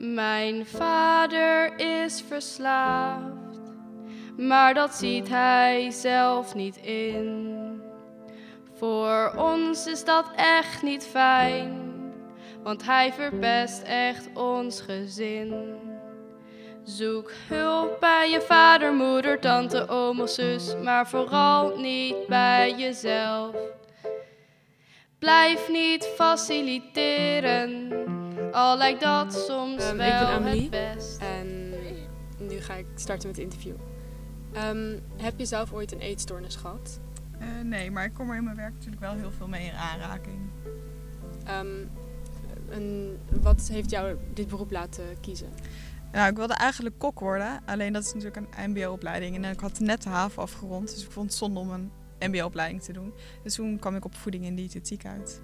Mijn vader is verslaafd, maar dat ziet hij zelf niet in. Voor ons is dat echt niet fijn, want hij verpest echt ons gezin. Zoek hulp bij je vader, moeder, tante, oom of zus, maar vooral niet bij jezelf. Blijf niet faciliteren, al lijkt dat soms Ehm, ik ben wel Amelie. het best. En nu ga ik starten met het interview. Ehm, heb je zelf ooit een eetstoornis gehad? Eh, nee, maar ik kom er in mijn werk natuurlijk wel heel veel mee in aanraking. Ehm, en wat heeft jou dit beroep laten kiezen? Nou, ik wilde eigenlijk kok worden, alleen dat is natuurlijk een mbo-opleiding. En ik had net de haven afgerond, dus ik vond het zonde om een mbo-opleiding te doen. Dus toen kwam ik op voeding en diëtetiek uit.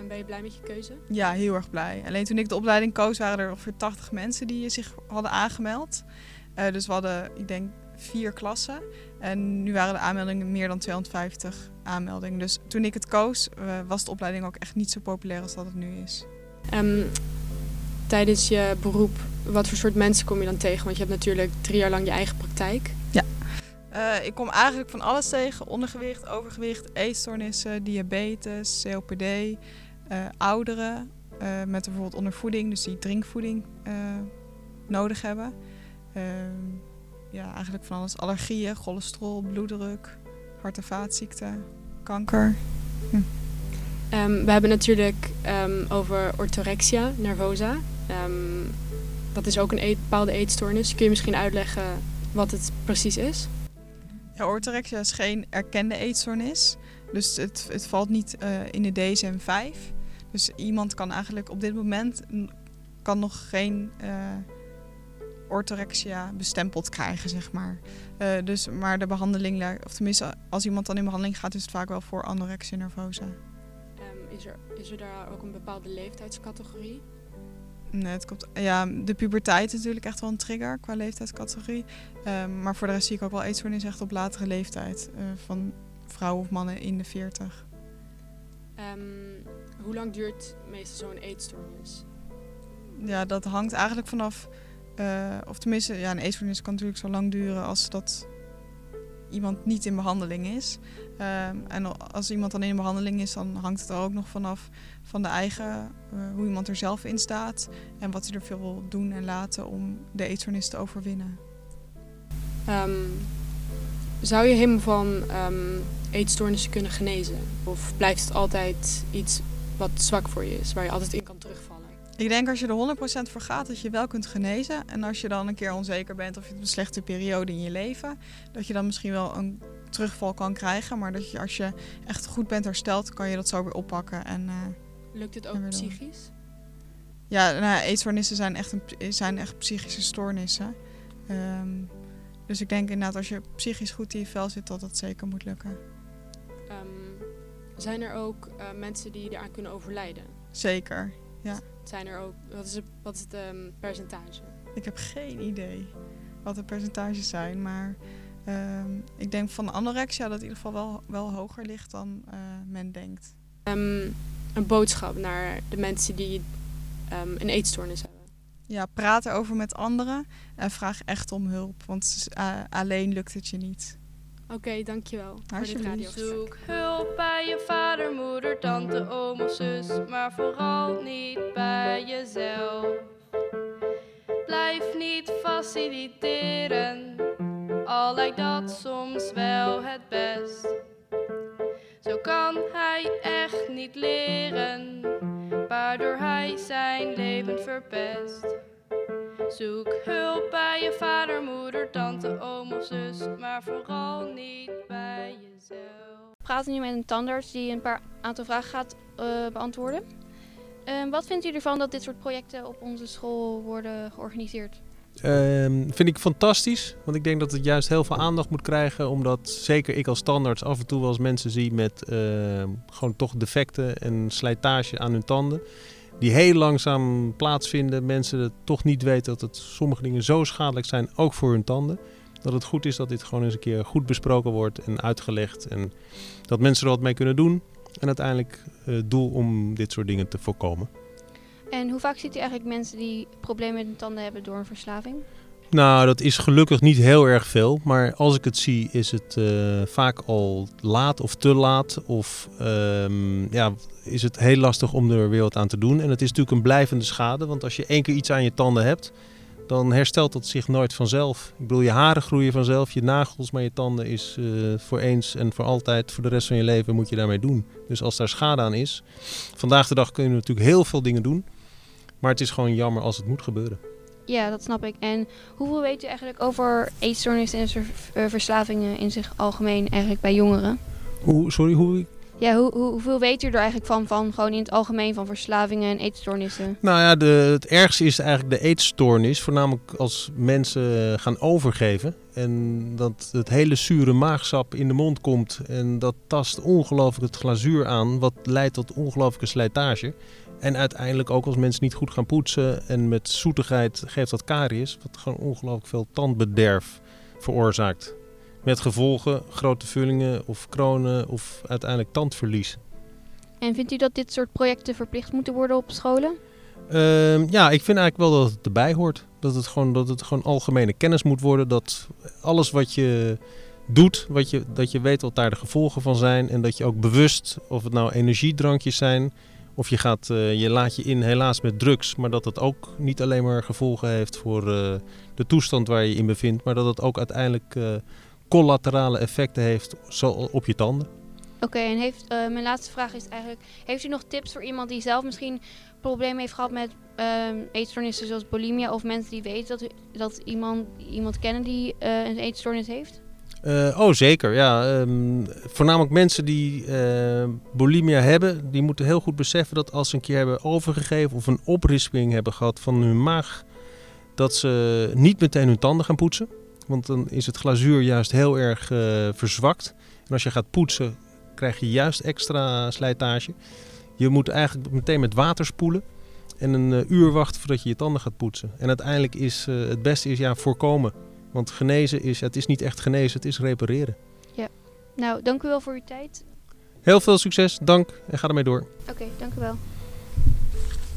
En ben je blij met je keuze? Ja, heel erg blij. Alleen toen ik de opleiding koos, waren er ongeveer 80 mensen die zich hadden aangemeld. Eh, dus we hadden, ik denk, vier klassen. En nu waren de aanmeldingen meer dan 250 aanmeldingen. Dus toen ik het koos, eh, was de opleiding ook echt niet zo populair als dat het nu is. Ehm, tijdens je beroep, wat voor soort mensen kom je dan tegen? Want je hebt natuurlijk drie jaar lang je eigen praktijk. Eh, ik kom eigenlijk van alles tegen. Ondergewicht, overgewicht, eetstoornissen, diabetes, COPD, ouderen eh, met bijvoorbeeld ondervoeding, dus die drinkvoeding eh, nodig hebben. Ja, eigenlijk van alles. Allergieën, cholesterol, bloeddruk, hart- en vaatziekten, kanker. Ehm, we hebben natuurlijk ehm, over orthorexia nervosa. Ehm, dat is ook een eet- bepaalde eetstoornis. Kun je misschien uitleggen wat het precies is? Ja, orthorexia is geen erkende eetstoornis. Dus het, het valt niet eh, in de DSM-5. Dus iemand kan eigenlijk op dit moment kan nog geen eh, orthorexia bestempeld krijgen, zeg maar. Eh, dus, maar de behandeling, of tenminste als iemand dan in behandeling gaat, is het vaak wel voor anorexia nervosa. Ehm, is, er, is er daar ook een bepaalde leeftijdscategorie? Nee, het komt, ja, de puberteit is natuurlijk echt wel een trigger qua leeftijdscategorie. Ehm, maar voor de rest zie ik ook wel eetstoornis echt op latere leeftijd. eh, van vrouwen of mannen in de 40. Ehm, hoe lang duurt meestal zo'n eetstoornis? Ja, dat hangt eigenlijk vanaf. eh, of tenminste, ja, een eetstoornis kan natuurlijk zo lang duren als dat iemand niet in behandeling is. Ehm, en als iemand dan in behandeling is, dan hangt het er ook nog vanaf van de eigen, eh, hoe iemand er zelf in staat. En wat hij er veel wil doen en laten om de eetstoornis te overwinnen. Ehm, zou je helemaal van ehm, eetstoornissen kunnen genezen? Of blijft het altijd iets wat zwak voor je is, waar je altijd in kan terugvallen? Ik denk als je er 100% voor gaat, dat je wel kunt genezen. En als je dan een keer onzeker bent of je hebt een slechte periode in je leven, dat je dan misschien wel een terugval kan krijgen. Maar dat je als je echt goed bent hersteld, kan je dat zo weer oppakken. En eh, Lukt het ook psychisch? ja, nou, eetstoornissen zijn echt, een, zijn echt psychische stoornissen. Ehm, dus ik denk inderdaad, als je psychisch goed in je vel zit, dat dat zeker moet lukken. Ehm, zijn er ook eh, mensen die eraan kunnen overlijden? Zeker. Zijn er ook, wat is het, wat is het ehm, percentage? Ik heb geen idee wat de percentages zijn, maar ehm, ik denk van anorexia dat het in ieder geval wel, wel hoger ligt dan eh, men denkt. Ehm, een boodschap naar de mensen die een eetstoornis hebben. Ja, praat erover met anderen en vraag echt om hulp, want eh, alleen lukt het je niet. Oké, dankjewel voor dit Alsjeblieft. radiogesprek. Zoek hulp bij je vader, moeder, tante, oom of zus, maar vooral niet bij jezelf. Blijf niet faciliteren, al lijkt dat soms wel het best. Zo kan hij echt niet leren, waardoor hij zijn leven verpest. Zoek hulp bij je vader, moeder, tante, oom of zus, maar vooral niet bij jezelf. We praten nu met een tandarts die een paar aantal vragen gaat eh, beantwoorden. Ehm, wat vindt u ervan dat dit soort projecten op onze school worden georganiseerd? Ehm, vind ik fantastisch, want ik denk dat het juist heel veel aandacht moet krijgen. Omdat zeker ik als standaard af en toe wel eens mensen zie met ehm, gewoon toch defecten en slijtage aan hun tanden. Die heel langzaam plaatsvinden. Mensen het toch niet weten dat het sommige dingen zo schadelijk zijn, ook voor hun tanden. Dat het goed is dat dit gewoon eens een keer goed besproken wordt en uitgelegd. En dat mensen er wat mee kunnen doen. En uiteindelijk eh, het doel om dit soort dingen te voorkomen. En hoe vaak ziet u eigenlijk mensen die problemen met hun tanden hebben door een verslaving? Nou, dat is gelukkig niet heel erg veel. Maar als ik het zie, is het eh, vaak al laat of te laat. Of ehm, ja, is het heel lastig om er weer wat aan te doen. En het is natuurlijk een blijvende schade. Want als je één keer iets aan je tanden hebt, dan herstelt dat zich nooit vanzelf. Ik bedoel, je haren groeien vanzelf, je nagels, maar je tanden is eh, voor eens en voor altijd, voor de rest van je leven moet je daarmee doen. Dus als daar schade aan is, vandaag de dag kun je natuurlijk heel veel dingen doen. Maar het is gewoon jammer als het moet gebeuren. Ja, dat snap ik. En hoeveel weet u eigenlijk over eetstoornissen en eh, verslavingen in zich algemeen eigenlijk bij jongeren? Hoe, sorry, hoe? Ja, hoe, hoe- hoeveel weet u er eigenlijk van, van gewoon in het algemeen van verslavingen en eetstoornissen? Nou ja, de, het ergste is eigenlijk de eetstoornis. Voornamelijk als mensen eh, gaan overgeven. En dat het hele zure maagsap in de mond komt. En dat tast ongelooflijk het glazuur aan. Wat leidt tot ongelooflijke slijtage. En uiteindelijk ook als mensen niet goed gaan poetsen. En met zoetigheid geeft dat karies. Wat gewoon ongelooflijk veel tandbederf veroorzaakt. Met gevolgen, grote vullingen of kronen of uiteindelijk tandverlies. En vindt u dat dit soort projecten verplicht moeten worden op scholen? Ehm, ja, ik vind eigenlijk wel dat het erbij hoort. Dat het, gewoon, dat het gewoon algemene kennis moet worden. Dat alles wat je doet, wat je, dat je weet wat daar de gevolgen van zijn. En dat je ook bewust, of het nou energiedrankjes zijn... of je, gaat, eh, je laat je in helaas met drugs... maar dat het ook niet alleen maar gevolgen heeft voor eh, de toestand waar je in bevindt... maar dat het ook uiteindelijk eh, collaterale effecten heeft zo op je tanden. Oké, en heeft, mijn laatste vraag is eigenlijk... Heeft u nog tips voor iemand die zelf misschien problemen heeft gehad met ehm, eetstoornissen zoals bulimia... of mensen die weten dat, dat iemand, iemand kennen die een eetstoornis heeft? Eh, oh, zeker. Ja, Ehm, voornamelijk mensen die eh, bulimia hebben, die moeten heel goed beseffen dat als ze een keer hebben overgegeven of een oprisping hebben gehad van hun maag, dat ze niet meteen hun tanden gaan poetsen. Want dan is het glazuur juist heel erg eh, verzwakt. En als je gaat poetsen, krijg je juist extra slijtage. Je moet eigenlijk meteen met water spoelen. En een uur wachten voordat je je tanden gaat poetsen. En uiteindelijk is het beste is ja, voorkomen. Want genezen is, het is niet echt genezen, het is repareren. Nou, dank u wel voor uw tijd. Heel veel succes, dank en ga ermee door. Oké, dank u wel.